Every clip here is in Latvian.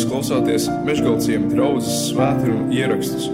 Jūs klausāties Meškāļu draugas svētkrājuma ierakstus.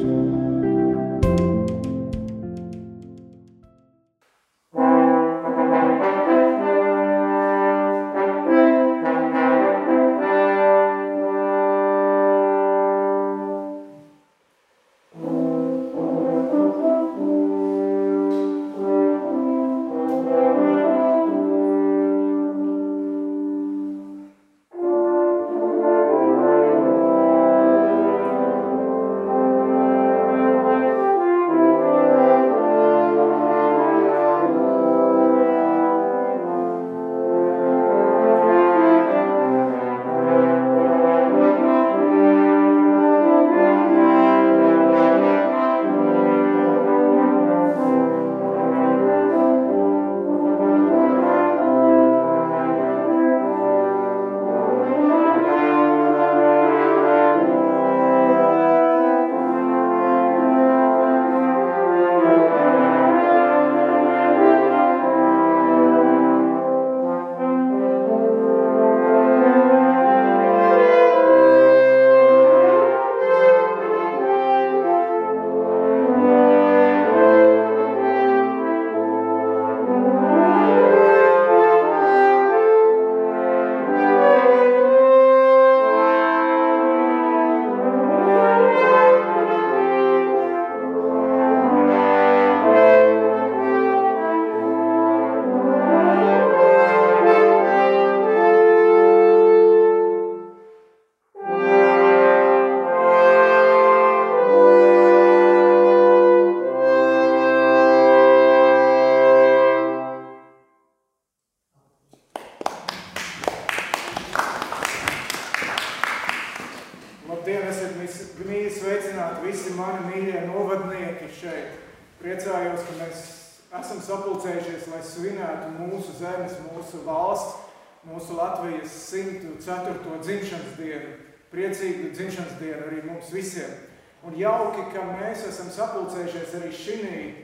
Mēs esam sapulcējušies arī šī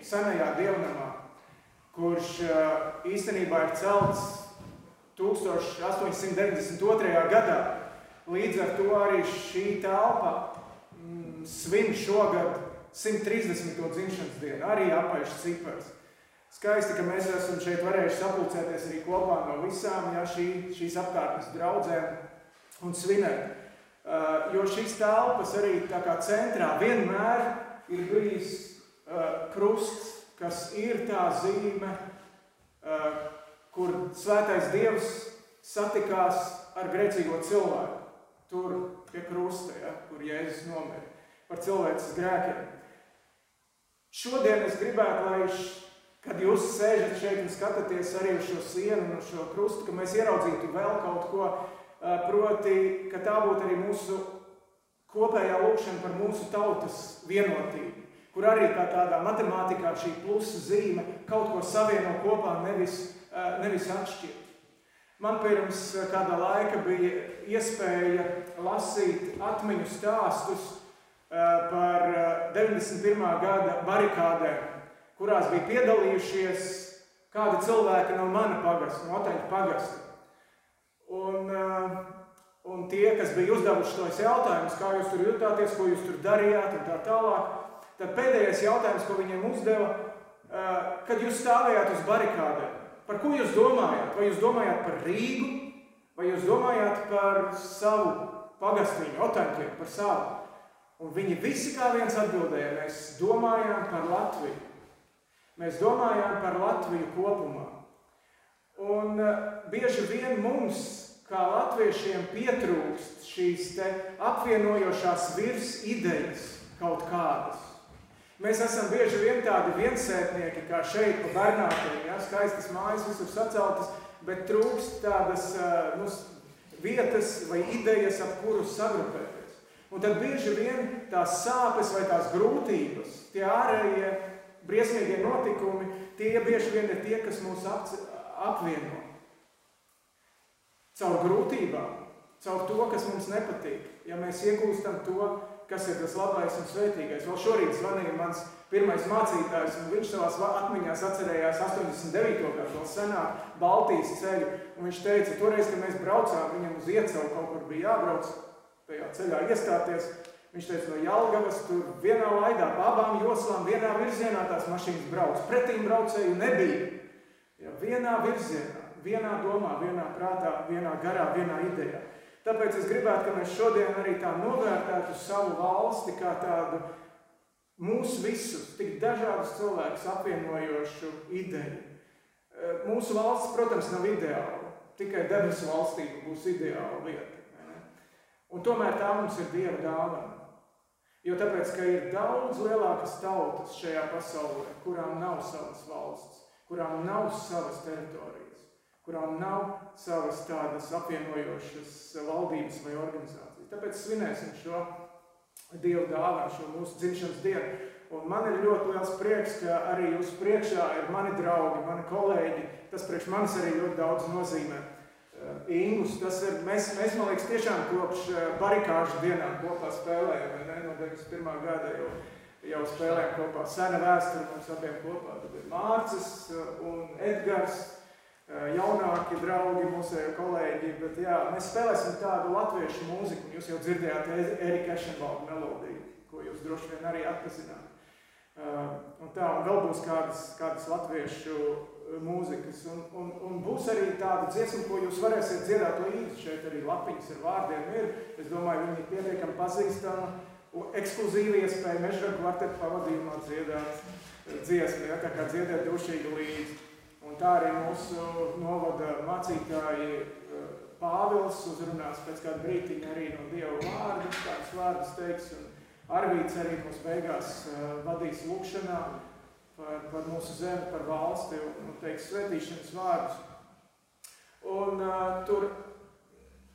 senajā dievnamā, kurš īstenībā ir celts 1892. gadā. Līdz ar to arī šī telpa mm, svin šogad 130. dzimšanas dienu, arī apaišs cipars. Skaisti, ka mēs esam šeit varējuši sapulcēties arī kopā no visām ja, šī, šīs apkārtnes draudzēm un svinēt. Uh, jo šīs telpas arī tā kā centrā vienmēr ir bijis uh, krusts, kas ir tā zīme, uh, kur svētais Dievs satikās ar grēcīgo cilvēku. Tur pie krusta, ja, kur Jēzus nomira par cilvēces grēkiem. Šodien es gribētu, lai, kad jūs sēžat šeit un skatāties arī uz šo sienu un šo krustu, ka mēs ieraudzītu vēl kaut ko, proti, ka tā būtu arī mūsu kopējā lūkšana par mūsu tautas vienotību, kur arī kā tādā matemātikā šī plusa zīme kaut ko savieno kopā, nevis, eh, nevis atšķirt. Man pirms eh, kāda laika bija iespēja lasīt atmiņu stāstus par 91. gada barikādēm, kurās bija piedalījušies kādi cilvēki no mana pagasta, no Otaņa pagasta. Un, eh, un tie, kas bija uzdevuši tos jautājumus, kā jūs tur jutāties, ko jūs tur darījāt un tā tālāk, tad pēdējais jautājums, ko viņiem uzdeva, kad jūs stāvējāt uz barikādēm, par ko jūs domājāt? Vai jūs domājāt par Rīgu, vai jūs domājāt par savu pagastiņu, otaņķiem, par savu? Un viņi visi kā viens atbildēja, mēs domājām par Latviju. Mēs domājām par Latviju kopumā. Un bieži vien mums kā latviešiem pietrūkst šīs apvienojošās virs idejas kaut kādas. Mēs esam bieži vien tādi viensētnieki, kā šeit pa Bernātiem, ja, skaistas mājas visur saceltas, bet trūkst tādas nu, vietas vai idejas, ap kuru sagrupēties. Un tad bieži vien tās sāpes vai tās grūtības, tie ārējie briesmīgie notikumi, tie bieži vien ir tie, kas mūs apvieno caur grūtībām, caur to, kas mums nepatīk. Ja mēs iegūstam to, kas ir tas labais un svētīgais. Vēl šorīt zvanīja mans pirmais mācītājs, un viņš savās atmiņās atcerējās 89. gadu, vēl senāk Baltijas ceļu, un viņš teica, toreiz, kad mēs braucām, viņam uz iecevu kaut kur bija jābrauc tajā ceļā iestāties. Viņš teica, no Jālgavas tur vienā laidā, pa abām joslām, vienā virzienā tās mašīnas brauc. Pretīm braucēju nebija. Ja, vienā virzienā, vienā domā, vienā prātā, vienā garā, vienā idejā. Tāpēc es gribētu, ka mēs šodien arī tā novērtētu savu valsti kā tādu mūsu visus, tik dažādus cilvēkus apvienojošu ideju. Mūsu valsts, protams, nav ideāla. Tikai debesu valstība būs ideāla lieta. Un tomēr tā mums ir Dieva dāvana. Jo tāpēc, ka ir daudz lielākas tautas šajā pasaulē, kurām nav savas valsts, kurām nav savas teritorijas, kurām nav savas tādas apvienojošas valdības vai organizācijas. Tāpēc svinēsim šo Dievu dāvanu, šo mūsu dzimšanas dienu. Un man ir ļoti liels prieks, ka arī jūs priekšā ir mani draugi, mani kolēģi. Tas priekš manis arī ļoti daudz nozīmē. Ingus, tas ir, mēs, mēs, man liekas, tiešām kopš barikāžu dienām kopā spēlējam, vai ne, no 91. gada jau, jau spēlējam kopā. Sena vēsture mums abiem kopā, tad ir Mārcis un Edgars, jaunāki draugi, mūsu kolēģi, bet jā, mēs spēlēsim tādu latviešu mūziku, jūs jau dzirdējāt Erika Ešenvalda melodiju, ko jūs droši vien arī atpazināt. Un tā, un vēl būs kādas, kādas latviešu mūzikas. Un, un, un būs arī tāda dziesma, ko jūs varēsiet dziedāt līdzi. Šeit arī lapiņas ar vārdiem ir. Es domāju, viņi ir pietiekami pazīstama. Ekskluzīva iespēja mežra kvartetu pavadījumā dziedāt dziesmu, ja, tā kā dziedēt dušīgi līdzi. Un tā arī mūsu novada mācītāji Pāvils uzrunās pēc kāda brītiņa arī no Dieva vārda, kādas vārdas teiks, un Arvīts arī mūs beigās vadīs lūkšanā par, par mūsu zemi, par valsti un, un teiks svētīšanas vārdus. Un uh, tur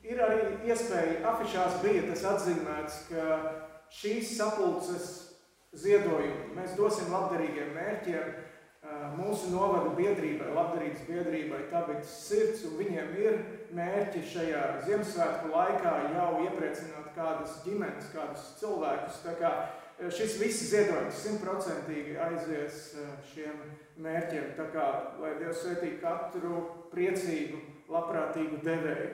ir arī iespēja, afišās bija tas atzīmēts, ka šīs sapulces ziedojumu mēs dosim labdarīgiem mērķiem, uh, mūsu novada biedrībai, labdarības biedrībai Tabitas sirds, un viņiem ir mērķi šajā Ziemassvētku laikā jau iepriecināt kādas ģimenes, kādus cilvēkus, tā kā šis viss ziedojums simtprocentīgi aizies eh, šiem mērķiem. Tā kā, lai Dievs svētī katru priecīgu, labprātīgu devēju.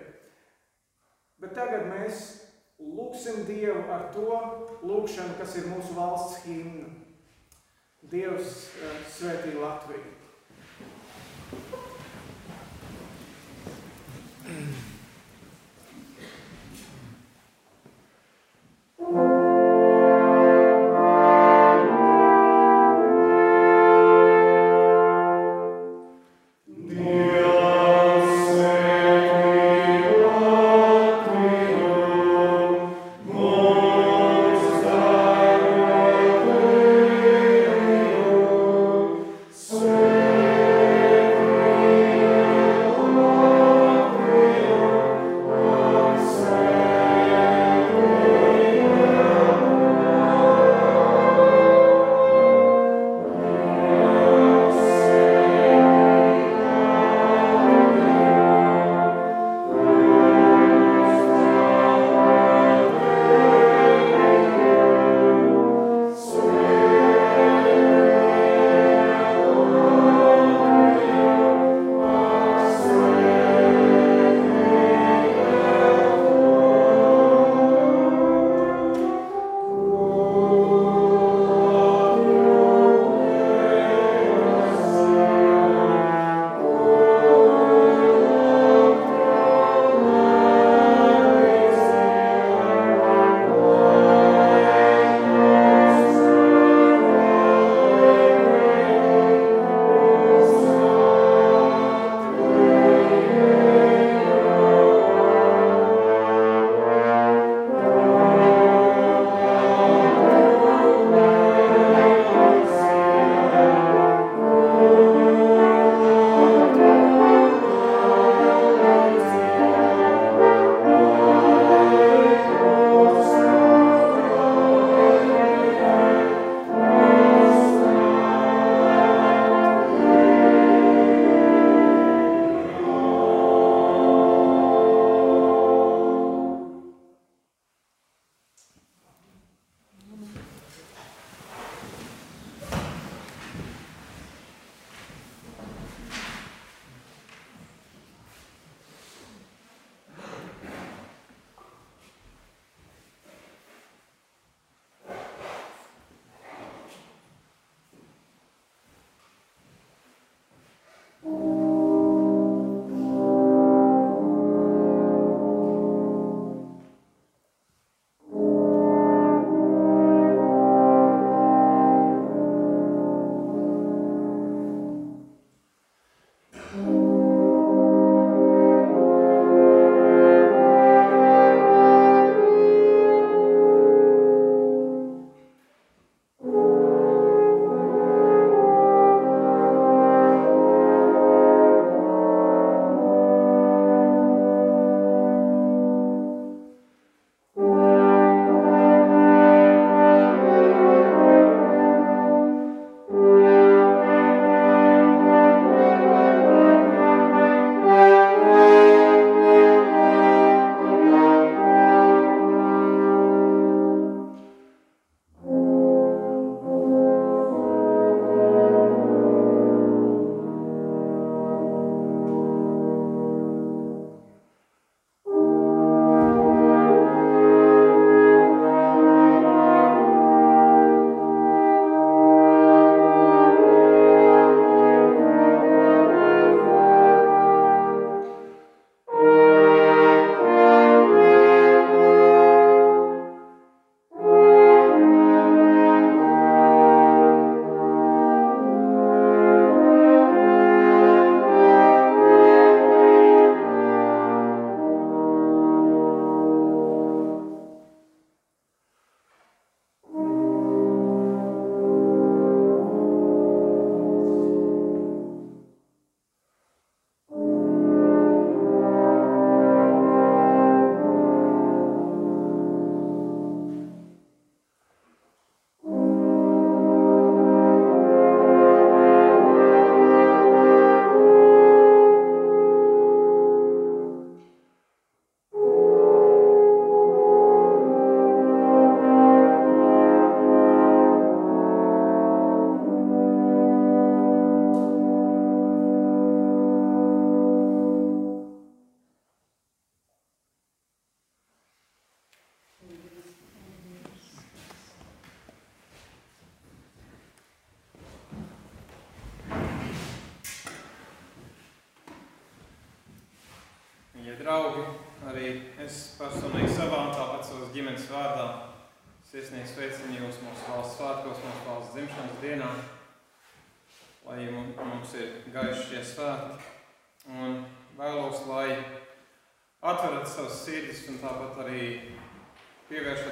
Bet tagad mēs lūksim Dievu ar to lūkšanu, kas ir mūsu valsts himna. Dievs eh, svētī Latviju.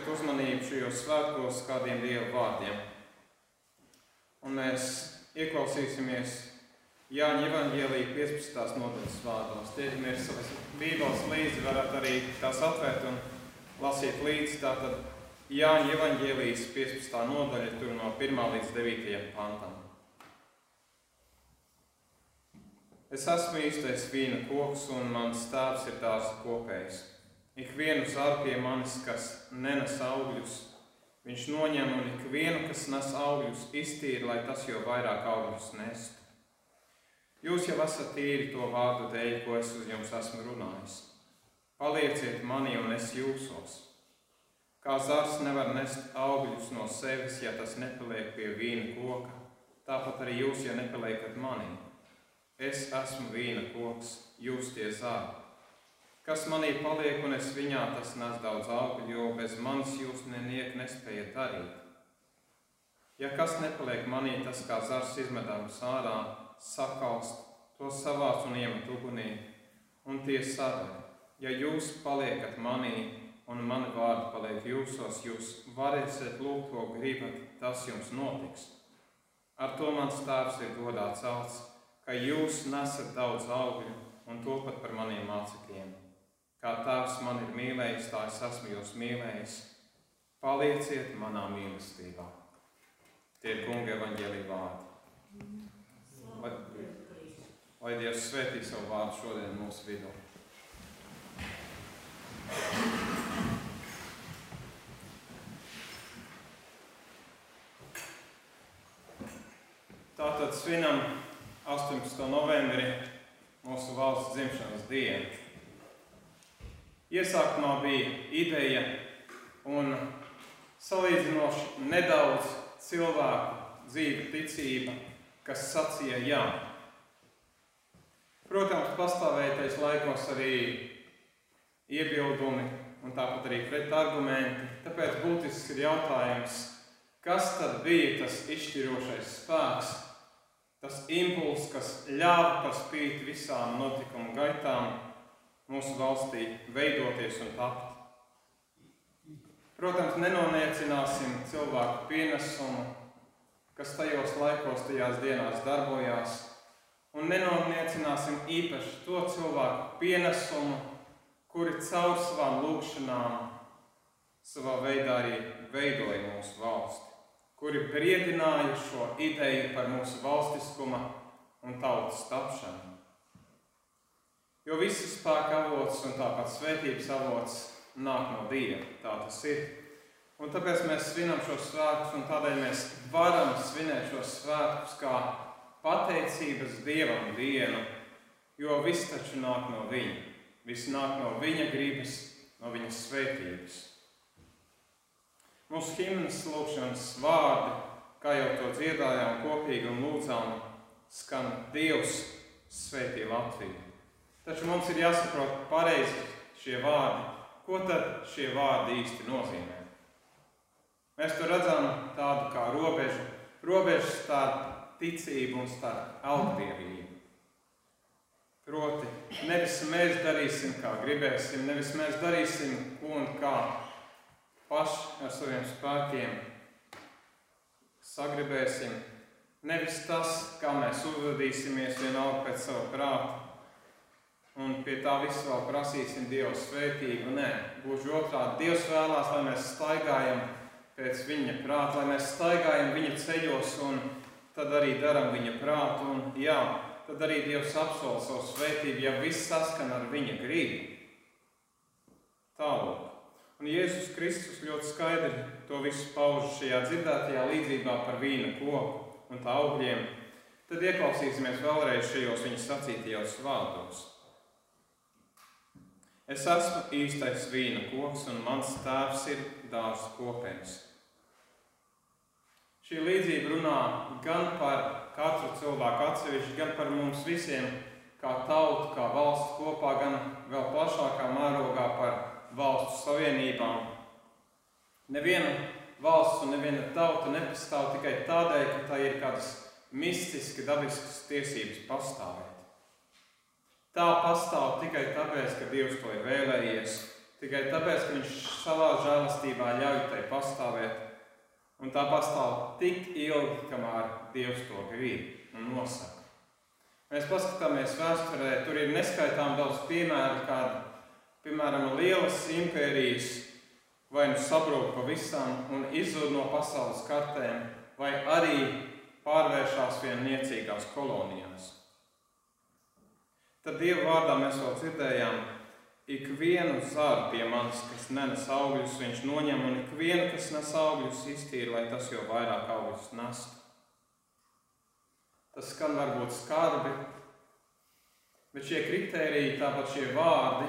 Pievēršat uzmanību šajos svētkos kādiem Dieva vārdiem. Un mēs ieklausīsimies Jāņa Evangelija 15. nodaļas vārdos. Tiecamies savas bībeles līdzi, varat arī tās atvērt un lasīt līdzi. Tātad Jāņa Evangelijas 15. nodaļa tur no 1. līdz 9. pantam. Es esmu īstais vīna koks un mans tēvs ir tās kopējs. Ik vienu zāru pie manis, kas nenes augļus, viņš noņem un ik vienu, kas nes augļus, iztīra, lai tas jau vairāk augļus nestu. Jūs jau esat tīri to vārdu dēļ, ko es uz jums esmu runājis. Palieciet manī un es jūsos. Kā zars nevar nest augļus no sevis, ja tas nepaliek pie vīna koka, tāpat arī jūs, ja nepaliekat manī. Es esmu vīna koks, jūs tie zāri. Kas manī paliek un es viņā, tas nes daudz augļu, jo bez manis jūs neniek nespējat darīt. Ja kas nepaliek manī, tas kā zars izmetams ārā, sakalst, to savāc un iemet ugunī, un tie sadara. Ja jūs paliekat manī, un mani vārdi paliek jūsos, jūs varēsiet lūgt, ko gribat, tas jums notiks. Ar to mans tēvs ir godā celts, ka jūs nesat daudz augļu un to pat par maniem mācekļiem. Kā tēvs man ir mīlējis, tā es esmu jūs mīlējis. Palieciet manā mīlestībā. Tie ir kunga evaņģēlī vārdi. Lai, lai Dievs svētī savu vārdu šodien mūsu vidū. Tātad svinam 18. novembrī mūsu valsts dzimšanas dienu. Iesākumā bija ideja un salīdzinoši nedaudz cilvēku dzīve ticība kas sacīja jā. Protams, pastāvēja tais laikos arī iebildumi un tāpat arī pretargumenti. Tāpēc būtisks ir jautājums, kas tad bija tas izšķirošais spēks, tas impulss, kas ļāva par spīti visām notikumu gaitām mūsu valstī veidoties un tapt. Protams, nenoniecināsim cilvēku pienesumu kas tajos laikos, tajās dienās darbojās, un nenoniecināsim īpaši to cilvēku pienesumu, kuri caur savām lūgšanām savā veidā arī veidoja mūsu valsti, kuri briedināja šo ideju par mūsu valstiskuma un tautas tapšanu. Jo visas spēka avots un tāpat svētības avots nāk no Dieva. Tā tas ir. Un tāpēc mēs svinam šos svētkus, un tādēļ mēs varam svinēt šos svētkus kā pateicības Dievam dienu, jo viss taču nāk no Viņa. Viss nāk no Viņa gribas, no Viņa svētības. Mūsu himnas lūkšanas vārdi, kā jau to dziedājām kopīgi un lūdzām, skan Dievs svētī Latviju. Taču mums ir jāsaprot pareizi šie vārdi. Ko tad šie vārdi īsti nozīmē? Mēs to redzam tādu kā robežu, robežu starp ticību un starp augstdievību. Proti, nevis mēs darīsim, kā gribēsim, nevis mēs darīsim, ko un kā paši ar saviem spēkiem sagribēsim, nevis tas, kā mēs uzvedīsimies vienalga pēc sava prāta, un pie tā visa vēl prasīsim Dievu svētību. Nē, gluži otrādi, Dievs vēlās, lai mēs staigājam pēc viņa prāta, lai mēs staigājam viņa ceļos un tad arī darām viņa prātu. Un, jā, tad arī Dievs apsola savu svētību, ja viss saskan ar viņa gribu. Tālāk. Un Jēzus Kristus ļoti skaidri to visu pauž šajā dzirdētajā līdzībā par vīna koku un tā augļiem. Tad ieklausīsimies vēlreiz šajos viņa sacītajos vārdos. Es esmu īstais vīna koks, un mans tēvs ir dārza kopējs. Šī līdzība runā gan par katru cilvēku atsevišķi, gan par mums visiem, kā tautu, kā valsts kopā, gan vēl plašāk valstu savienībām. Neviena valsts un neviena tauta nepastāv tikai tādēļ, ka tā ir kādas mistiski dabiskas tiesības pastāvēt. Tā pastāv tikai tāpēc, ka Dievs to ir vēlējies, tikai tāpēc, ka Viņš savā žēlastībā ļauj tai pastāvēt, un tā pastāv tik ilgi, kamēr Dievs to grib un nosaka. Mēs paskatāmies vēsturē, tur ir neskaitām daudz piemēru, kāda, piemēram, lielas impērijas vai nu sabrūk pavisam un izzūd no pasaules kartēm, vai arī pārvēršas vien niecīgās kolonijās. Tad Dieva vārdā mēs vēl dzirdējām, ik vienu zāru pie manis, kas nenes augļus, viņš noņem, un ik vienu, kas nes augļus, iztīra, lai tas jau vairāk augļus nestu. Tas skan varbūt skarbi, bet šie kriteriji, tāpat šie vārdi,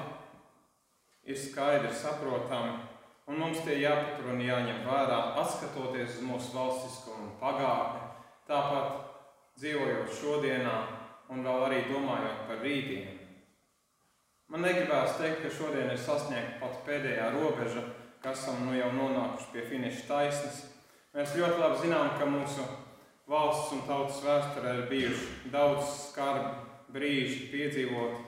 ir skaidri saprotami, un mums tie jāpatur un jāņem vērā, atskatoties uz mūsu valstiskumu pagātni, tāpat dzīvojot šodienā un vēl arī domājot par rītdienu. Man negribās teikt, ka šodien ir sasniegta pat pēdējā robeža, ka esam nu jau nonākuši pie finiša taisnes. Mēs ļoti labi zinām, ka mūsu valsts un tautas vēsturē ir bijuši daudz skarbi brīži piedzīvot,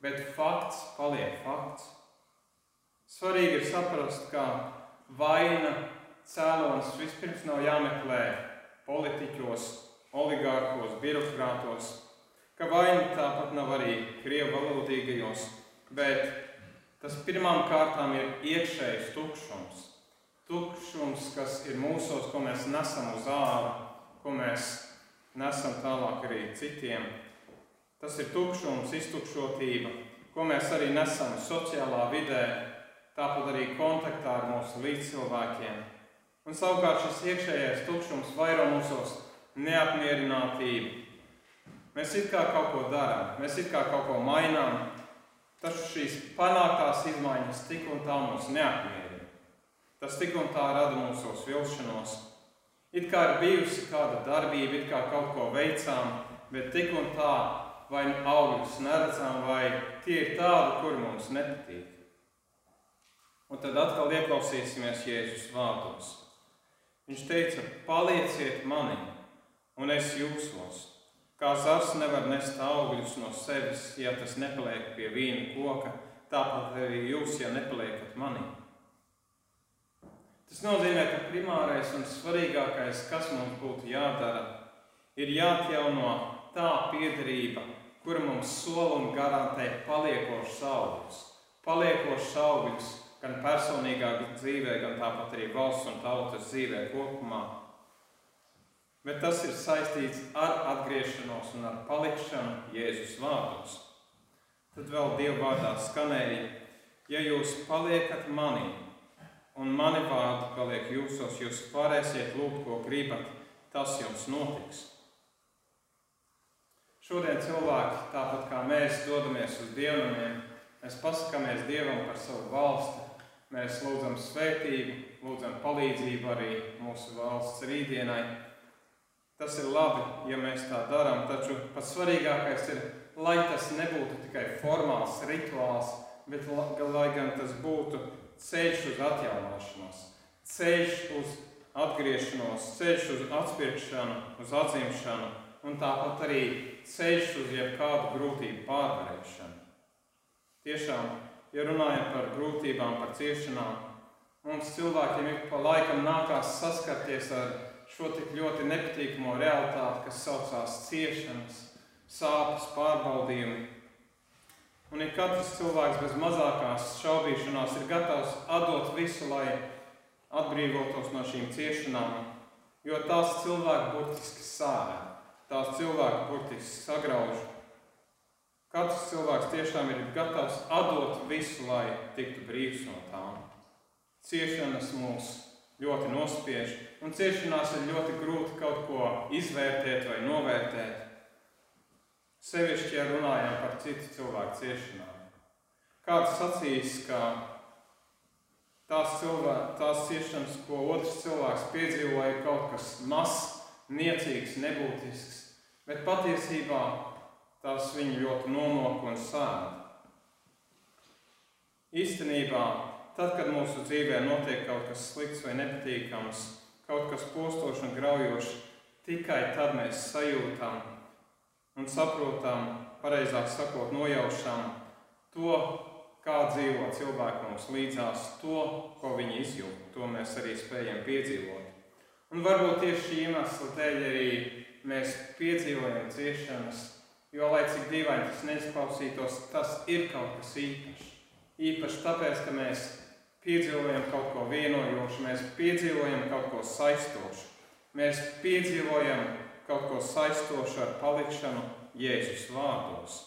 bet fakts paliek fakts. Svarīgi ir saprast, ka vaina cēlonis vispirms nav jāmeklē politiķos, oligārkos, birokrātos, ka vaina tāpat nav arī krievu valodīgajos, bet tas pirmām kārtām ir iekšējs tukšums. Tukšums, kas ir mūsos, ko mēs nesam uz ārā, ko mēs nesam tālāk arī citiem. Tas ir tukšums, iztukšotība, ko mēs arī nesam sociālā vidē, tāpat arī kontaktā ar mūsu līdzcilvēkiem. Un savukārt šis iekšējais tukšums vairo mūsos neapmierinātību, Mēs it kā kaut ko darām, mēs it kā kaut ko mainām, taču šīs panāktās izmaiņas tik un tā mūs neapmierina. Tas tik un tā rada mūsos vilšanos. It kā ir bijusi kāda darbība, it kā kaut ko veicām, bet tik un tā vai nu augļus neredzam, vai tie ir tādi, kuri mums nepatīk. Un tad atkal ieklausīsimies Jēzus vārdos. Viņš teica, palieciet mani, un es jūsos. Kā zars nevar nest augļus no sevis, ja tas nepaliek pie vīna koka, tāpat arī jūs, ja nepaliekat manī. Tas nozīmē, ka primārais un svarīgākais, kas mums būtu jādara, ir jāatjauno tā piedarība, kura mums sola un garantē paliekošus augļus. Paliekošus augļus gan personīgā dzīvē, gan tāpat arī valsts un tautas dzīvē kopumā bet tas ir saistīts ar atgriešanos un ar palikšanu Jēzus vārdos. Tad vēl Dieva vārdā skanēja, ja jūs paliekat manī, un mani vārdi paliek jūsos, jūs varēsiet lūgt, ko gribat, tas jums notiks. Šodien cilvēki, tāpat kā mēs dodamies uz dievnamiem, mēs pasakāmies Dievam par savu valsti, mēs lūdzam svētību, lūdzam palīdzību arī mūsu valsts rītdienai, Tas ir labi, ja mēs tā darām, taču pats svarīgākais ir, lai tas nebūtu tikai formāls rituāls, bet lai gan tas būtu ceļš uz atjaunošanos, ceļš uz atgriešanos, ceļš uz atspirkšanu, uz atzimšanu un tāpat arī ceļš uz jebkādu grūtību pārvarēšanu. Tiešām, ja runājam par grūtībām, par ciešanām, mums cilvēkiem ik pa laikam nākās saskarties ar šo tik ļoti nepatīkamo realitāti, kas saucās ciešanas, sāpes, pārbaudījumi. Un ja katrs cilvēks bez mazākās šaubīšanās ir gatavs atdot visu, lai atbrīvotos no šīm ciešanām, jo tās cilvēku burtiski sāra, tās cilvēku burtiski sagrauž. Katrs cilvēks tiešām ir gatavs atdot visu, lai tiktu brīvs no tām. Ciešanas mūs ļoti nospiež, un ciešanās ir ļoti grūti kaut ko izvērtēt vai novērtēt. Sevišķi, ja runājam par citu cilvēku ciešanām. Kāds sacīs, ka tās, cilvēku, tās ciešanas, ko otrs cilvēks piedzīvo, ir kaut kas mazs, niecīgs, nebūtisks, bet patiesībā tās viņu ļoti nomok un sēna. Īstenībā tad, kad mūsu dzīvē notiek kaut kas slikts vai nepatīkams, kaut kas postošs un graujošs, tikai tad mēs sajūtam un saprotam, pareizāk sakot, nojaušam to, kā dzīvo cilvēki mums līdzās, to, ko viņi izjūt. To mēs arī spējam piedzīvot. Un varbūt tieši šī iemesla dēļ arī mēs piedzīvojam ciešanas, jo, lai cik dīvaini tas neizklausītos, tas ir kaut kas īpašs. Īpaši tāpēc, ka mēs piedzīvojam kaut ko vienojošu, mēs piedzīvojam kaut ko saistošu. Mēs piedzīvojam kaut ko saistošu ar palikšanu Jēzus vārdos.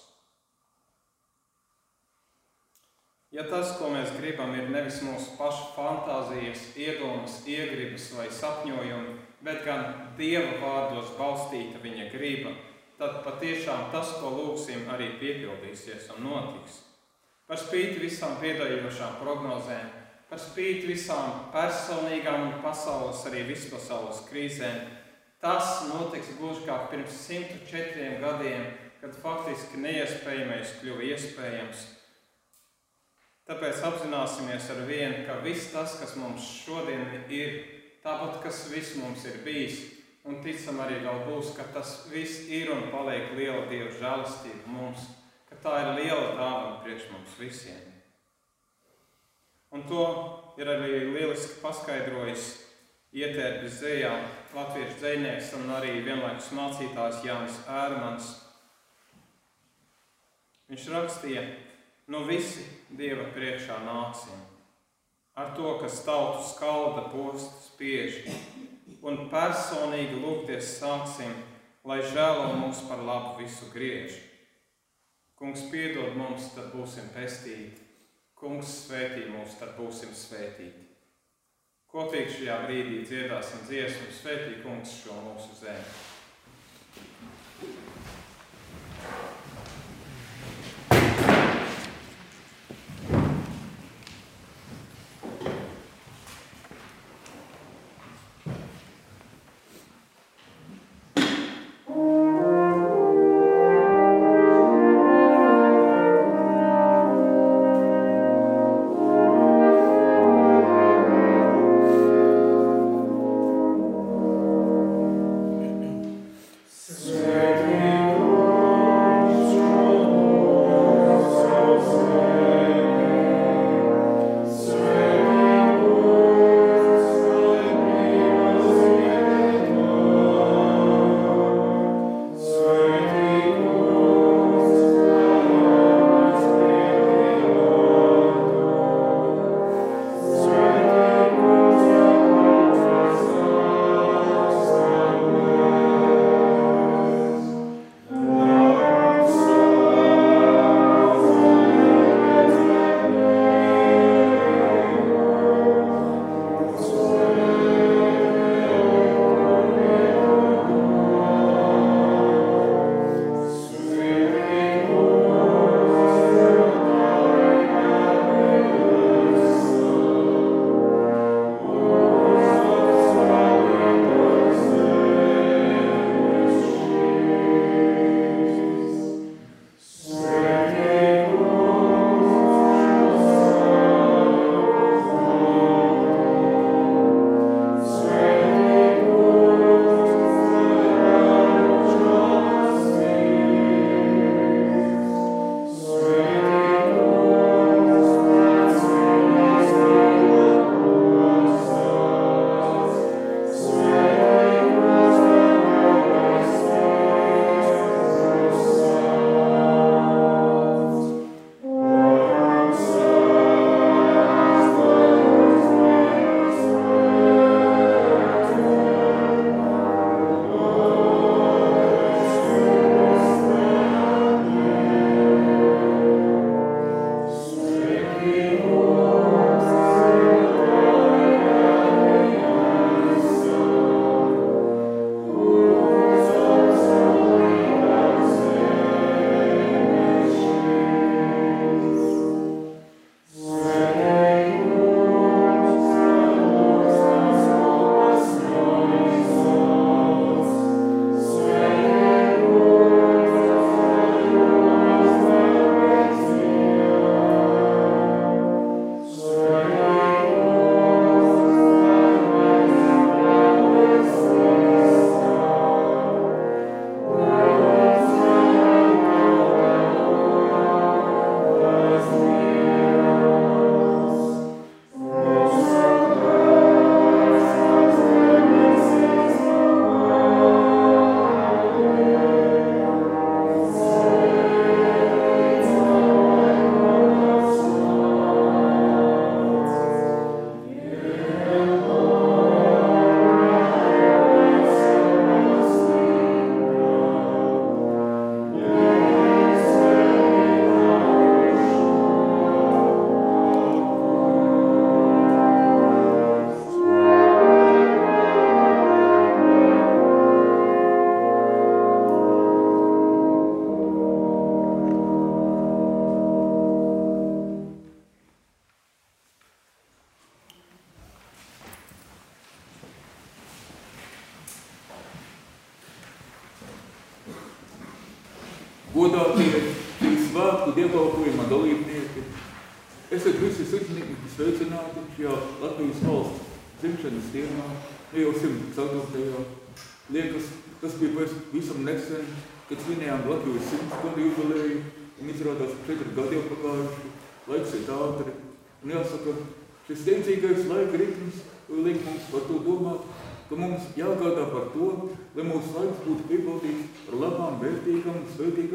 Ja tas, ko mēs gribam, ir nevis mūsu pašu fantāzijas, iedomas, iegribas vai sapņojumi, bet gan Dieva vārdos balstīta viņa griba, tad patiešām tas, ko lūgsim, arī piepildīsies un notiks. Par spīti visām piedaļojošām prognozēm, par spīti visām personīgām un pasaules, arī vispasaules krīzēm, tas notiks gluži kā pirms 104 gadiem, kad faktiski neiespējamais kļuva iespējams Tāpēc apzināsimies ar vienu, ka viss tas, kas mums šodien ir, tāpat kas viss mums ir bijis, un ticam arī vēl būs, ka tas viss ir un paliek liela Dieva žēlastība mums, ka tā ir liela dāvana priekš mums visiem. Un to ir arī lieliski paskaidrojis ietērpis dzējā latviešu dzējnieks un arī vienlaikus mācītājs Jānis Ērmans. Viņš rakstīja, nu visi Dieva priekšā nāksim. Ar to, kas tautu skalda, posta, spiež, un personīgi lūgties sāksim, lai žēlo mums par labu visu griež. Kungs piedod mums, tad būsim pestīti. Kungs svētī mūs, tad būsim svētīti. Kopīgi šajā brīdī dziedāsim dziesmu, svētī kungs šo mūsu zemi. godātie,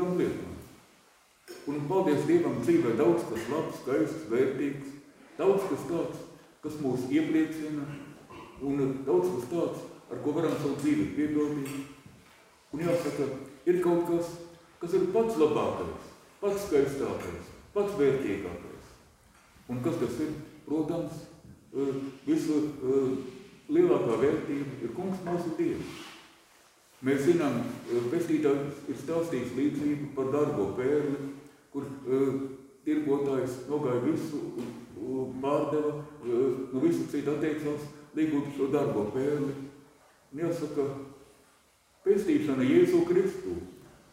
svētīgām lietām. Un paldies Dievam dzīvē daudz kas labs, skaists, vērtīgs, daudz kas tāds, kas mūs iepriecina, un daudz kas tāds, ar ko varam savu dzīvi piepildīt. Un jāsaka, ir kaut kas, kas ir pats labākais, pats skaistākais, pats vērtīgākais. Un kas tas ir? Protams, visu lielākā vērtība ir kungs mūsu Dievs. Mēs zinām, pestītājs ir stāstījis līdzību par darbo pērli, kur tirgotājs nogāja visu, pārdeva, no visu citu atteicās, līgot šo darbo pērli. Un jāsaka, pestīšana Jēzu Kristu,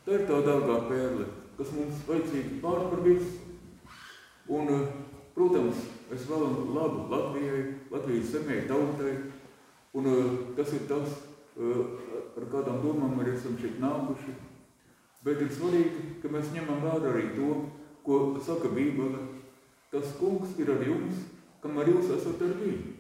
tā ir tā dārgā pērle, kas mums vajadzīga pār par visu. Un, protams, es vēlu labu Latvijai, Latvijas zemē, tautai, un tas ir tas, ar kādām domām arī esam šeit nākuši. Bet ir svarīgi, ka mēs ņemam vērā arī to, ko saka Bībele. Tas kungs ir ar jums, kamēr jūs esat ar viņu.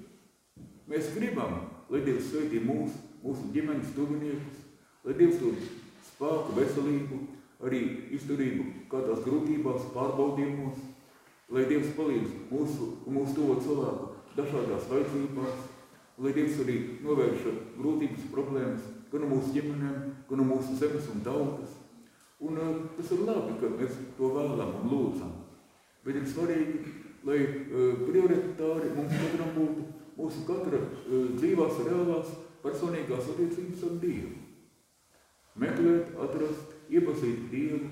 Mēs gribam, lai Dievs sveitī mūs, mūsu ģimenes tuviniekus, lai Dievs dod spēku, veselību, arī izturību kādās grūtībās, pārbaudījumos, lai Dievs palīdz mūsu, mūsu to cilvēku dažādās vajadzībās, lai Dievs arī novērša grūtības problēmas gan mūsu ģimenēm, gan mūsu zemes un tautas. Un uh, tas ir labi, ka mēs to vēlam un lūdzam. Bet ir svarīgi, lai uh, prioritāri mums katram būtu mūsu katra uh, dzīvās reālās personīgās attiecības ar Dievu. Meklēt, atrast, iepazīt Dievu.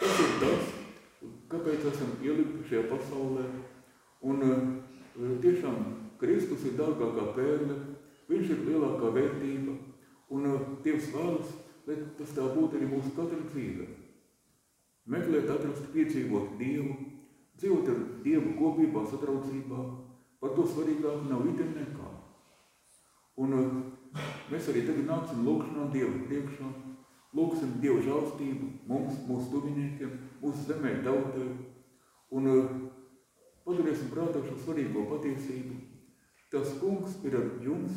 Tas ir tas, kāpēc esam ielikti šajā pasaulē. Un tiešām Kristus ir dārgākā pērle, viņš ir lielākā vērtība, un Dievs vēlas, lai tas tā būtu arī mūsu katra dzīve. Meklēt, atrast, piedzīvot Dievu, dzīvot ar Dievu kopībā, satraucībā, par to svarīgāk nav itin nekā. Un uh, mēs arī tagad nāksim lūkšanā Dievu priekšā, lūksim Dievu žālstību mums, mūsu tuviniekiem, mūsu zemē tautai, un uh, paturēsim prātā šo svarīgo patiesību, Tas kungs ir ar jums,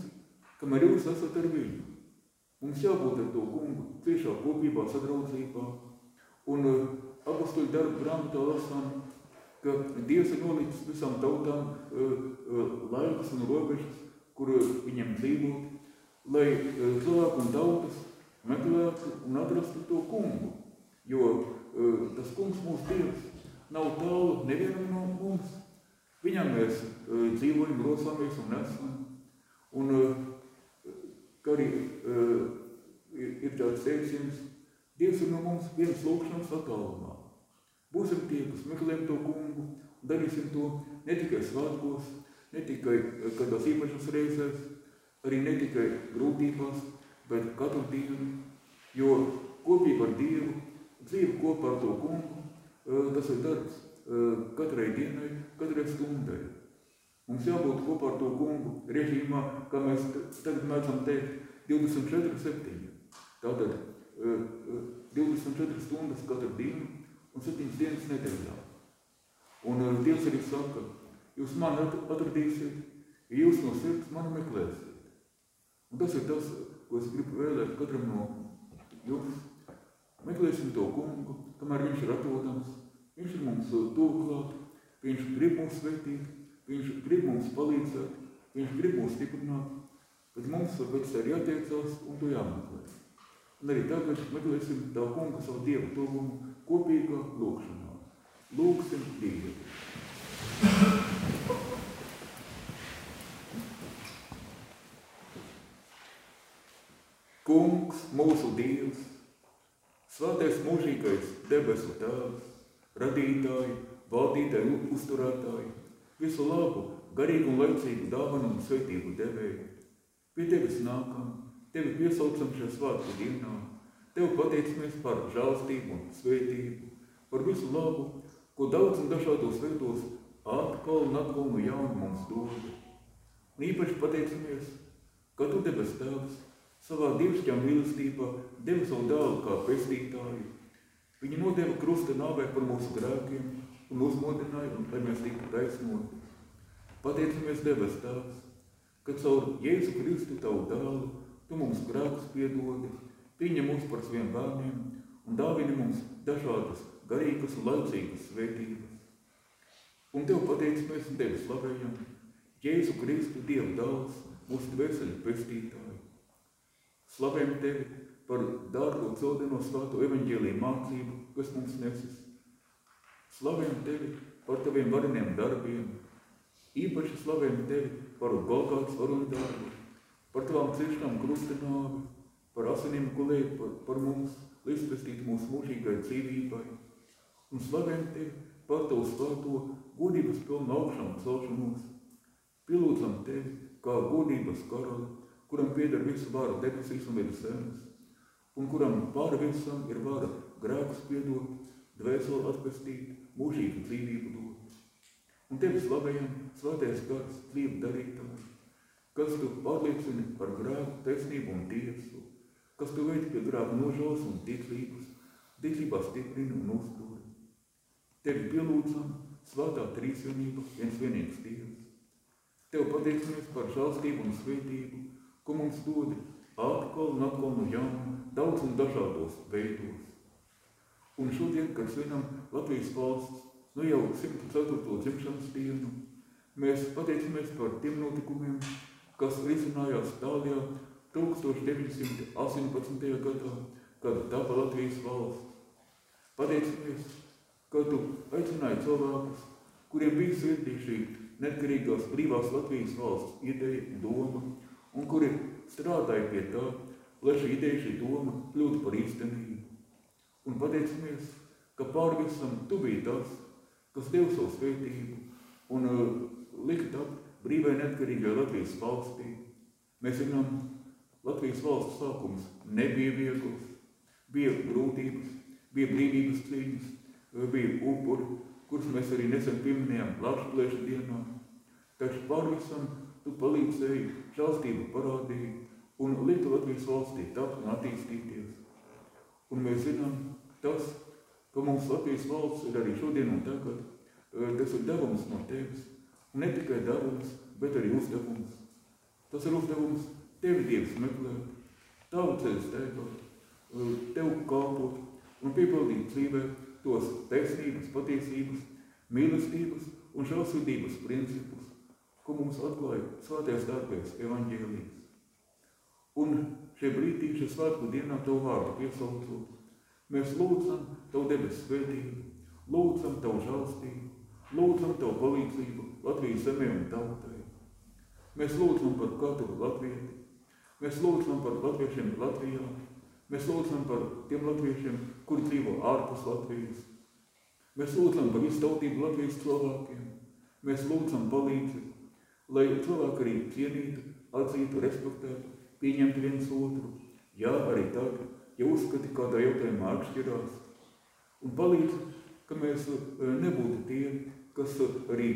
kamēr jūs esat ar viņu. Mums jābūt ar to kungu ciešā kopībā, sadraudzībā. Un uh, apustuļu darbu grāmatā lasām, ka Dievs ir nolicis visām tautām uh, uh, laikus un robežas, kur viņam dzīvot, lai cilvēku un tautas meklētu un atrastu to kungu. Jo tas kungs mūsu Dievs nav tālu nevienam no mums. Viņam mēs uh, dzīvojam, grozamies un esam. Un uh, arī uh, ir, ir tāds teiciens, Dievs ir no mums vienas lūkšanas attālumā. Būsim tie, kas meklējam to kungu, un darīsim to ne tikai svētkos, ne tikai kādās īpašas reizēs, arī ne tikai grūtībās, bet katru dienu, jo kopība ar Dievu, dzīve kopā ar to kungu, tas ir darbs, katrai dienai, katrai stundai. Mums jābūt kopā ar to kungu režīmā, kā mēs tagad mēdzam teikt, 24 7. Tātad 24 stundas katru dienu un 7 dienas nedēļā. Un Dievs arī saka, jūs mani atradīsiet, ja jūs no sirds mani meklēsiet. Un tas ir tas, ko es gribu vēlēt katram no jums. Meklēsim to kungu, kamēr viņš ir atrodams, Viņš ir mums klāt, viņš grib mūs svetīt, viņš grib mums palīdzēt, viņš grib mūs stiprināt, bet mums pēc tā ir jātiecās un to jāmeklē. Un arī tagad meklēsim tā kunga savu Dievu tuvumu kopīgā lūkšanā. Lūksim Dievu. Kungs, mūsu Dievs, svētais mūžīgais debesu tēvs, radītāji, valdītāji, uzturētāji, visu labu, garīgu un laicīgu dāvanu un sveitību devēju. Pie tevis nākam, tevi piesaucam šajā svētku dienā, Tev pateicamies par žālstību un svētību, par visu labu, ko daudz un dažādos veidos atkal un atkal no jauna mums dod. Un īpaši pateicamies, ka Tu debes Tēvs savā dievišķā mīlestībā devi savu dēlu kā pestītāju. Viņa nodeva krusta nāvē par mūsu grēkiem un uzmodināja, un lai mēs tiktu taisnoti. Pateicamies debes Tēvs, ka caur Jēzu Kristu Tavu dēlu Tu mums grēkus piedodi, pieņem mūs par saviem bērniem un dāvini mums dažādas garīgas un laicīgas svētības. Un Tev pateicamies un Tevi slavējam, Jēzu Kristu Dievu dāvs, mūsu dvēseli pestītāju. Slavējam Tevi par dārgo cildeno svāto evaņģēlīju mācību, kas mums nesis. Slavējam Tevi par Taviem vareniem darbiem, īpaši slavējam Tevi par Golgāts varunu darbu, par Tavām ciešām krustenāvi, par asinīm gulēt par, par mums, līdzpestīt mūsu mūžīgai dzīvībai. Un slavējam Tevi par Tavu svāto godības pilnu augšām celšanos. Pielūdzam Tevi kā godības karali, kuram pieder visu vāru debesīs un virs zemes, un kuram pāri visam ir vara grēkus piedot, dvēseli atpestīt, mūžīgu dzīvību dot. Un Tevi slavējam, svētais gars, dzīvu darītāji, kas Tu pārliecini par grēku, taisnību un tiesu, kas Tu veidi pie grēku nožēlas un ticības, ticībā stiprina un uztur. Tevi pielūdzam, svētā trīsvienība, viens vienīgs Dievs. Tev pateicamies par žālstību un svētību, ko mums dod atkal un atkal no jauna, daudz un dažādos veidos. Un šodien, kad svinam Latvijas valsts, nu jau 104. dzimšanas dienu, mēs pateicamies par tiem notikumiem, kas risinājās Tālijā 1918. gadā, kad tapa Latvijas valsts. Pateicamies, ka tu aicināji cilvēkus, kuriem bija sirdī šī neatkarīgās brīvās Latvijas valsts ideja, doma, un kuri strādāja pie tā, lai šī ideja, šī doma kļūtu par īstenību. Un pateicamies, ka pār visam tu biji tas, kas dev savu svētību un uh, likt ap brīvai neatkarīgai Latvijas valstī. Mēs zinām, Latvijas valsts sākums nebija viegls, bija grūtības, bija brīvības cīņas, bija upuri, kurus mēs arī nesen pieminējām Lakšplēša dienā. Taču pār visam tu palīdzēji, žālstību parādīji un liktu Latvijas valstī tapt un attīstīties. Un mēs zinām tas, ka mums Latvijas valsts ir arī šodien un tagad. Tas ir devums no tevis. Un ne tikai devums, bet arī uzdevums. Tas ir uzdevums tevi Dievs meklēt, tavu ceļu steigāt, tev kalpot un piepildīt dzīvē tos taisnības, patiesības, mīlestības un žēlsirdības principus, ko mums atklāja svētajās darbēs evaņģēlijas. Un šie brīdī, šie svētku dienā Tavu vārdu piesaucot, mēs lūdzam Tavu debesu svētību, lūdzam Tavu žālstību, lūdzam Tavu palīdzību Latvijas zemē un tautai. Mēs lūdzam par katru latvieti, mēs lūdzam par latviešiem Latvijā, mēs lūdzam par tiem latviešiem, kuri dzīvo ārpus Latvijas. Mēs lūdzam par visu tautību Latvijas cilvēkiem, mēs lūdzam palīdzi, lai cilvēki arī cienītu, atzītu, respektētu, pieņemtu viens otru. Jā, arī tad, ja uzskati kādā jautājumā atšķirās. Un palīdz, ka mēs nebūtu tie, kas arī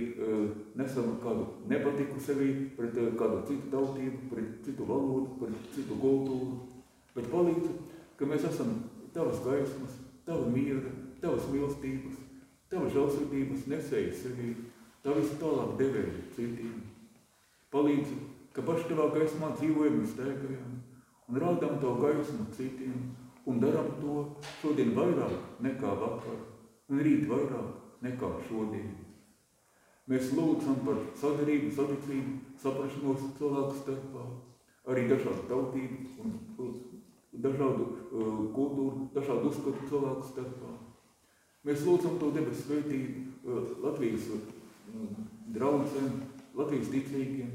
nesam kādu nepatiku sevī pret kādu citu tautību, pret citu valodu, pret citu kultūru, bet palīdz, ka mēs esam tavas gaismas, tava miera, tavas mīlestības, tavas žēlsirdības nesējas sevī, tā visu tālāk devēja citiem. Palīdz, ka paši tavā gaismā dzīvojam un steigājam un rādām tavu gaismu citiem un daram to šodien vairāk nekā vakar un rīt vairāk nekā šodien. Mēs lūdzam par sadarību, saticību, saprašanos cilvēku starpā, arī dažādu tautību un dažādu uh, kultūru, dažādu uzskatu cilvēku starpā. Mēs lūdzam to debesu svētību uh, Latvijas uh, draudzēm, Latvijas ticīgiem,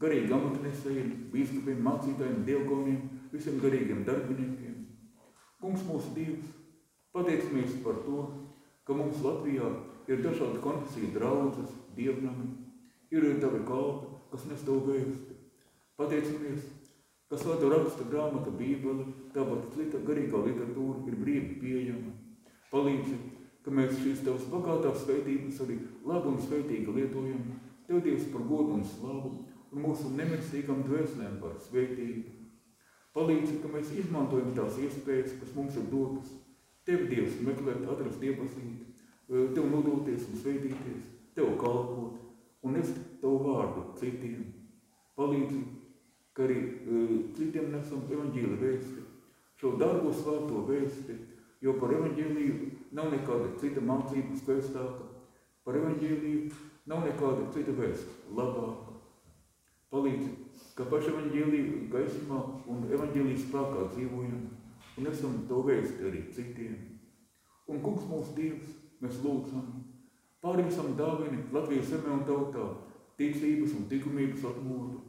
garīgi amatnesējiem, bīskapiem, mācītājiem, dievkoniem, visiem garīgiem darbiniekiem. Kungs mūsu Dievs, pateicamies par to, ka mums Latvijā ir dažādi konfesiju draudzes, dievnami, ir tavi kalpi, kas nes tev vēsti. Pateicamies, Kas svēto raksta grāmata, bībele, tāpat lita, garīgā literatūra ir brīvi pieejama. Palīdzi, ka mēs šīs tavas bagātās sveitības arī labi un sveitīgi lietojam. Tev Dievs par godu un slavu mūsu nemirstīgam dvēselēm par sveitību. Palīdzi, ka mēs izmantojam tās iespējas, kas mums ir dotas. Tev Dievs meklēt, atrast, iepazīt, Tev nodoties un sveitīties, Tev kalpot un nest Tavu vārdu citiem. Palīdzi, ka arī uh, citiem nesam evaņģīli vēsti, šo darbo svārto vēsti, jo par evaņģīliju nav nekāda cita mācība skaistāka, par evaņģīliju nav nekāda cita vēsta labāka. Palīdzi, ka paši evaņģīliju gaismā un evaņģīlijas spēkā dzīvojam un esam to vēsti arī citiem. Un kungs mūsu Dievs, mēs lūdzam, pārīsam dāvini Latvijas zemē un tautā, ticības un tikumības atmodu.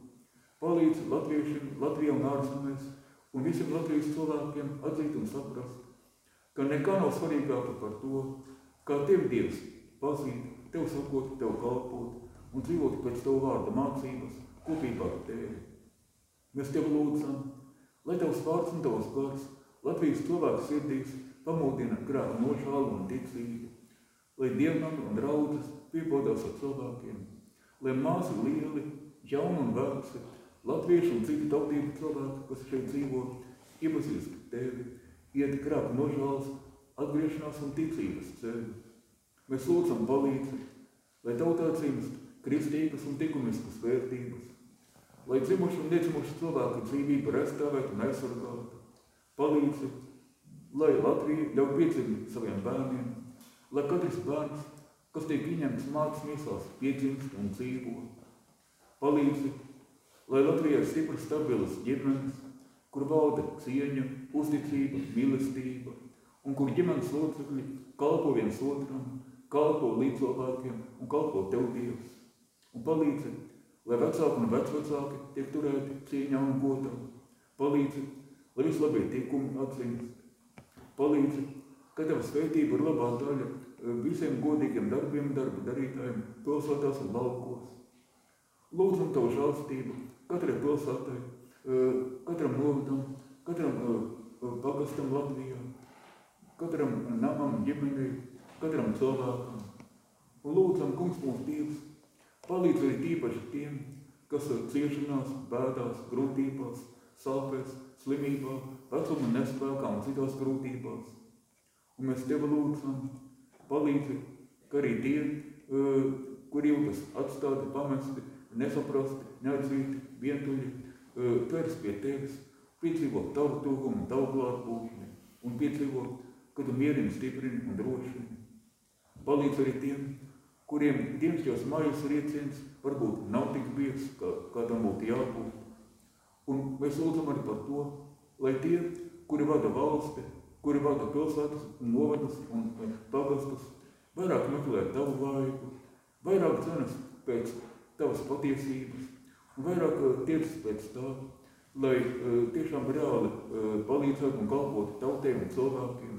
Palīdz latviešiem, Latvijā un ārzemēs un visiem Latvijas cilvēkiem atzīt un saprast, ka nekā nav svarīgāka par to, kā Tev Dievs pazīt, Tev sakot, Tev kalpot un dzīvot pēc Tev vārda mācības kopībā ar Tevi. Mēs Tev lūdzam, lai Tavs vārds un Tavs gars Latvijas cilvēku sirdīs pamūdina grāku nošālu un ticību, lai dievnam un draudzes piepodās ar cilvēkiem, lai māsi lieli, jauni un veci, latviešu un citu tautību cilvēki, kas šeit dzīvo, iepazīst tevi, iet grāku nožāls, atgriešanās un ticības ceļu. Mēs lūdzam palīdzi, lai tautā cīmst kristīgas un tikumiskas vērtības, lai dzimuši un nedzimuši cilvēku dzīvība restāvēt un aizsargātu. Palīdzi, lai Latvija ļauj piedzimt saviem bērniem, lai katrs bērns, kas tiek ieņemts mācas miesās, piedzimst un dzīvo. Palīdzi, lai Latvijā ir stipras, stabilas ģimenes, kur valda cieņa, uzticība, mīlestība, un kur ģimenes locekļi kalpo viens otram, kalpo līdzcilvēkiem un kalpo Tev Dievs. Un palīdzi, lai vecāki un vecvecāki tiek turēti cieņā un godā. Palīdzi, lai vislabie tikumi atzīst. Palīdzi, ka Tava sveitība ir labā daļa visiem godīgiem darbiem, darba darītājiem, pilsētās un laukos. Lūdzam Tavu žālstību katrai pilsētai, katram novadam, katram pagastam Latvijā, katram namam, ģimenei, katram cilvēkam. Un lūdzam, kungs mūsu Dievs, palīdz arī tīpaši tiem, kas ir ciešanās, bēdās, grūtībās, sāpēs, slimībā, vecuma nespēkā un citās grūtībās. Un mēs Tevi lūdzam, palīdzi, ka arī tie, kuri jūtas atstāti, pamesti, nesaprasti, neatzīti, vientuļi, pērs pie Tevis, piedzīvo Tavu tūgumu, Tavu klātbūtni un piedzīvo, ka Tu mierini, stiprini un drošini. Palīdz arī tiem, kuriem dienastos mājas rieciens varbūt nav tik biezs, kā, kā tam būtu jābūt. Un mēs lūdzam arī par to, lai tie, kuri vada valsti, kuri vada pilsētas, novadus un pagastus, vairāk meklē tavu vaigu, vairāk cenas pēc tavas patiesības un vairāk tiecas pēc tā, lai tiešām reāli palīdzētu un kalpotu tautē un cilvēkiem,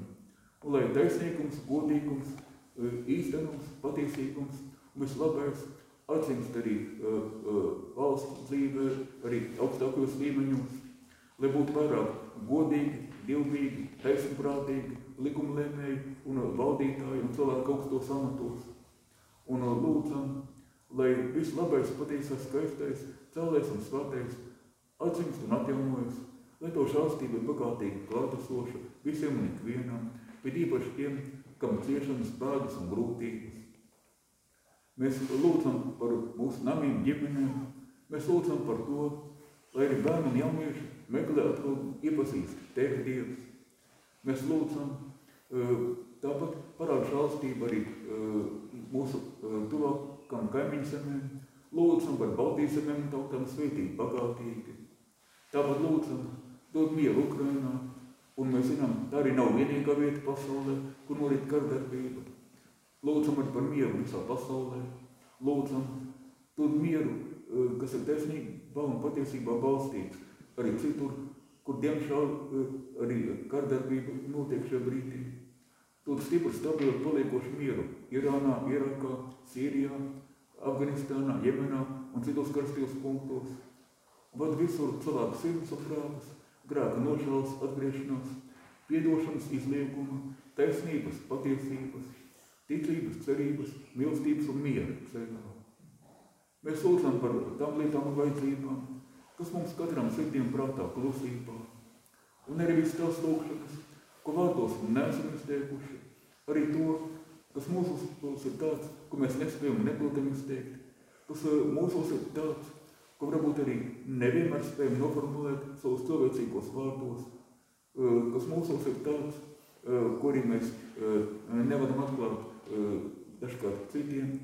un lai taisnīgums, godīgums, īstenums, patiesīgums un vislabais atzīst arī valsts dzīve, arī augstākajos līmeņos, lai būtu vairāk godīgi, divīgi, taisnprātīgi, likumlēmēji un valdītāji un cilvēki augstos amatos. Un lūdzam, lai viss labais, patiesais, skaistais, cēlēs un svētais atzīst un atjaunojas, lai to šāstība ir bagātīgi klātesoša visiem un ikvienam, bet īpaši tiem, kam ciešanas, bēdas un grūtības. Mēs lūdzam par mūsu namiem, ģimenēm, mēs lūdzam par to, lai arī bērni un jaunieši meklē atkal iepazīst Tevi Dievs. Mēs lūdzam tāpat parāda žālstību arī mūsu tuvākam kaimiņu zemēm, lūdzam par Baltijas zemēm tautām svētīgi, bagātīgi. Tāpat lūdzam dod mieru Ukrainā, un mēs zinām, tā arī nav vienīgā vieta pasaulē, kur norit kardarbība. Lūdzam par mieru visā pasaulē. Lūdzam, dod mieru, kas ir taisnība un patiesībā balstīts. Arī citur, kur diemžēl arī kardarbība notiek šajā brīdī. Dod stipru, stabilu, paliekošu mieru Irānā, Irakā, Sīrijā, Afganistānā, Jemenā un citos karstajos punktos. un vad visur cilvēku sirds un prātus, grēka nožēlas, atgriešanās, piedošanas izlieguma, taisnības, patiesības, ticības, cerības, mīlestības un miera ceļā. Mēs lūdzam par tām lietām un vajadzībām, kas mums katram sirdiem prātā klusībā. Un arī viss tās lūkšanas, ko vārdos neesam izteikuši, arī to, kas mūsos ir tāds, ko mēs nespējam un nebūtam izteikt, kas eh, mūsos ir tāds, ko varbūt arī nevienmēr spējam noformulēt savus cilvēcīgos vārdos, kas mūsos ir tāds, ko arī mēs nevaram atklāt dažkārt citiem,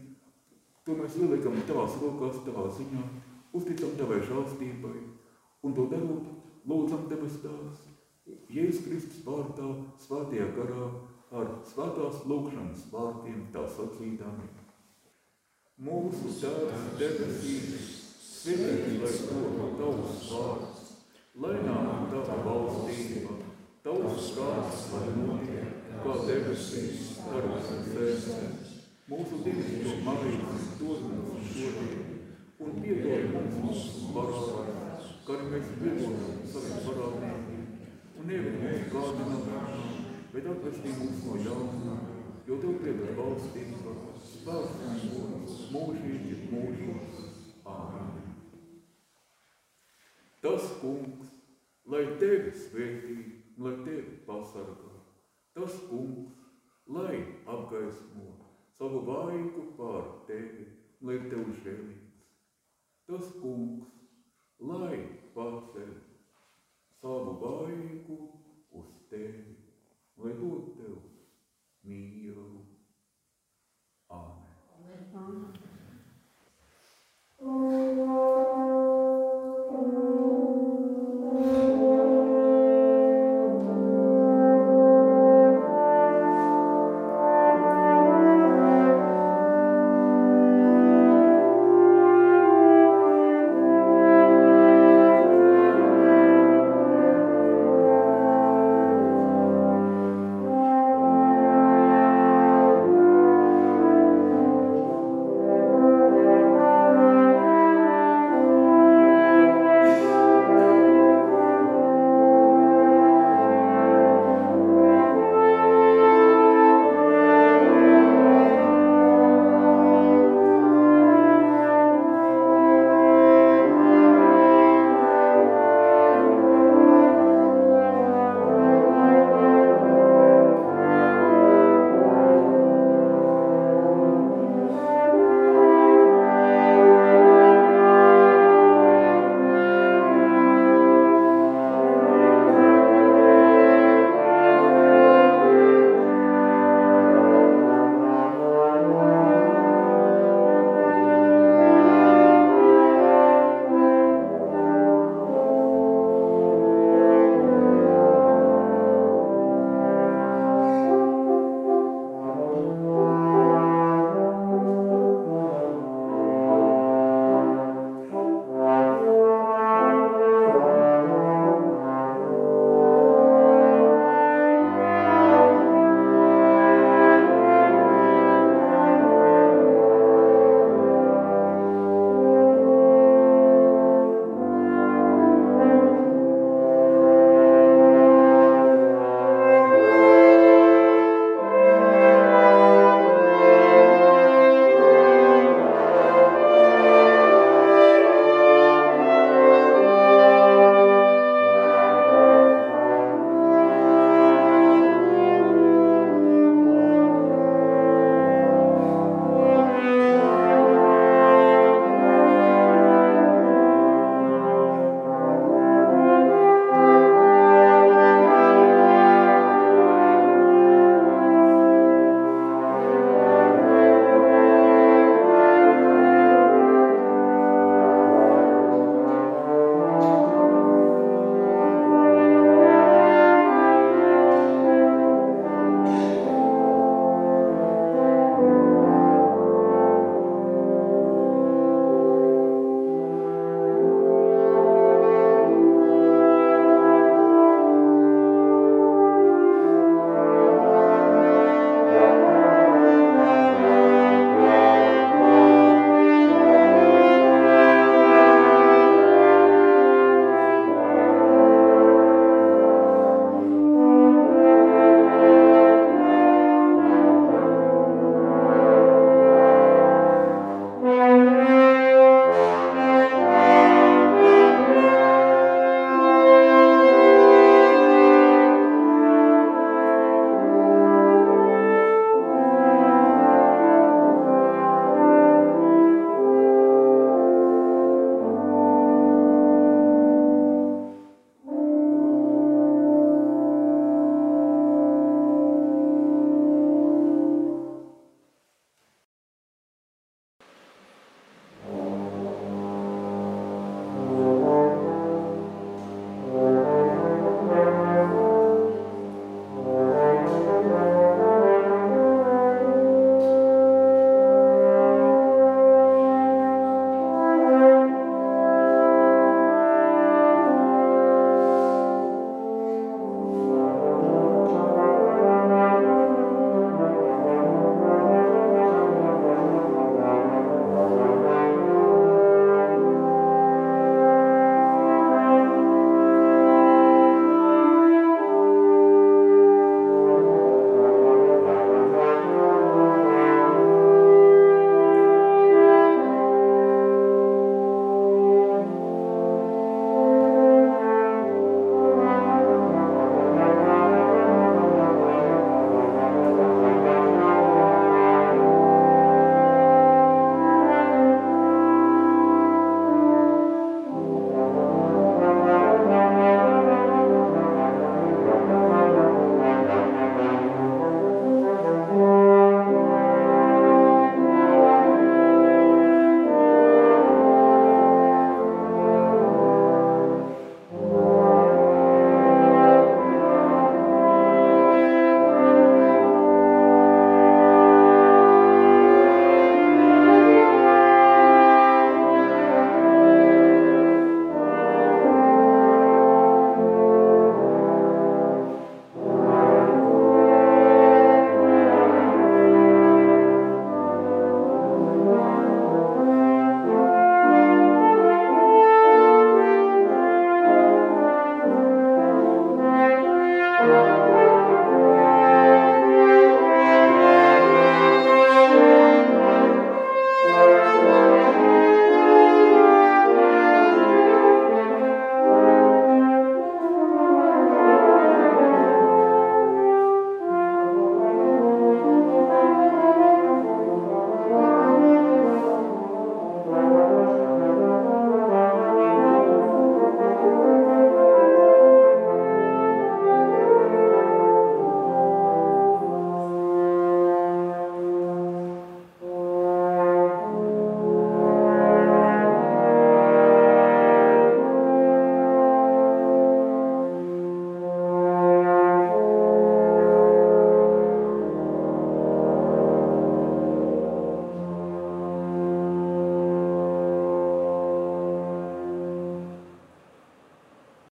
To mēs ieliekam tavās rokās, tavā ziņā, uzticam tavai žālstībai, un to darot, lūdzam debes tās, Jēzus Kristus vārdā, svētajā garā, ar svētās lūkšanas vārdiem tā sacīdami. Mūsu tēvs debesīs, svētīts to tavs vārds, lai nāk tava valstība, tavs kāds lai notiek, kā debesīs, ar zemes Mūsu dienas marītas dod mums šodien un piedod mums mūsu kā arī mēs piedodam saviem parādiem. Un neviet mūsu gādinām, bet atvestī mūs no ļaunā, jo Tev pieder valstība, spēks un gods, mūžīgi mūžos. Tas kungs, lai Tevi svētī, lai Tevi pasargā. Tas kungs, lai apgaismo savu vaigu pār tevi, lai tev žēlīgs. Tas kungs, lai paceļ savu vaigu uz tevi, lai dod tev mieru. Āmen. Amen.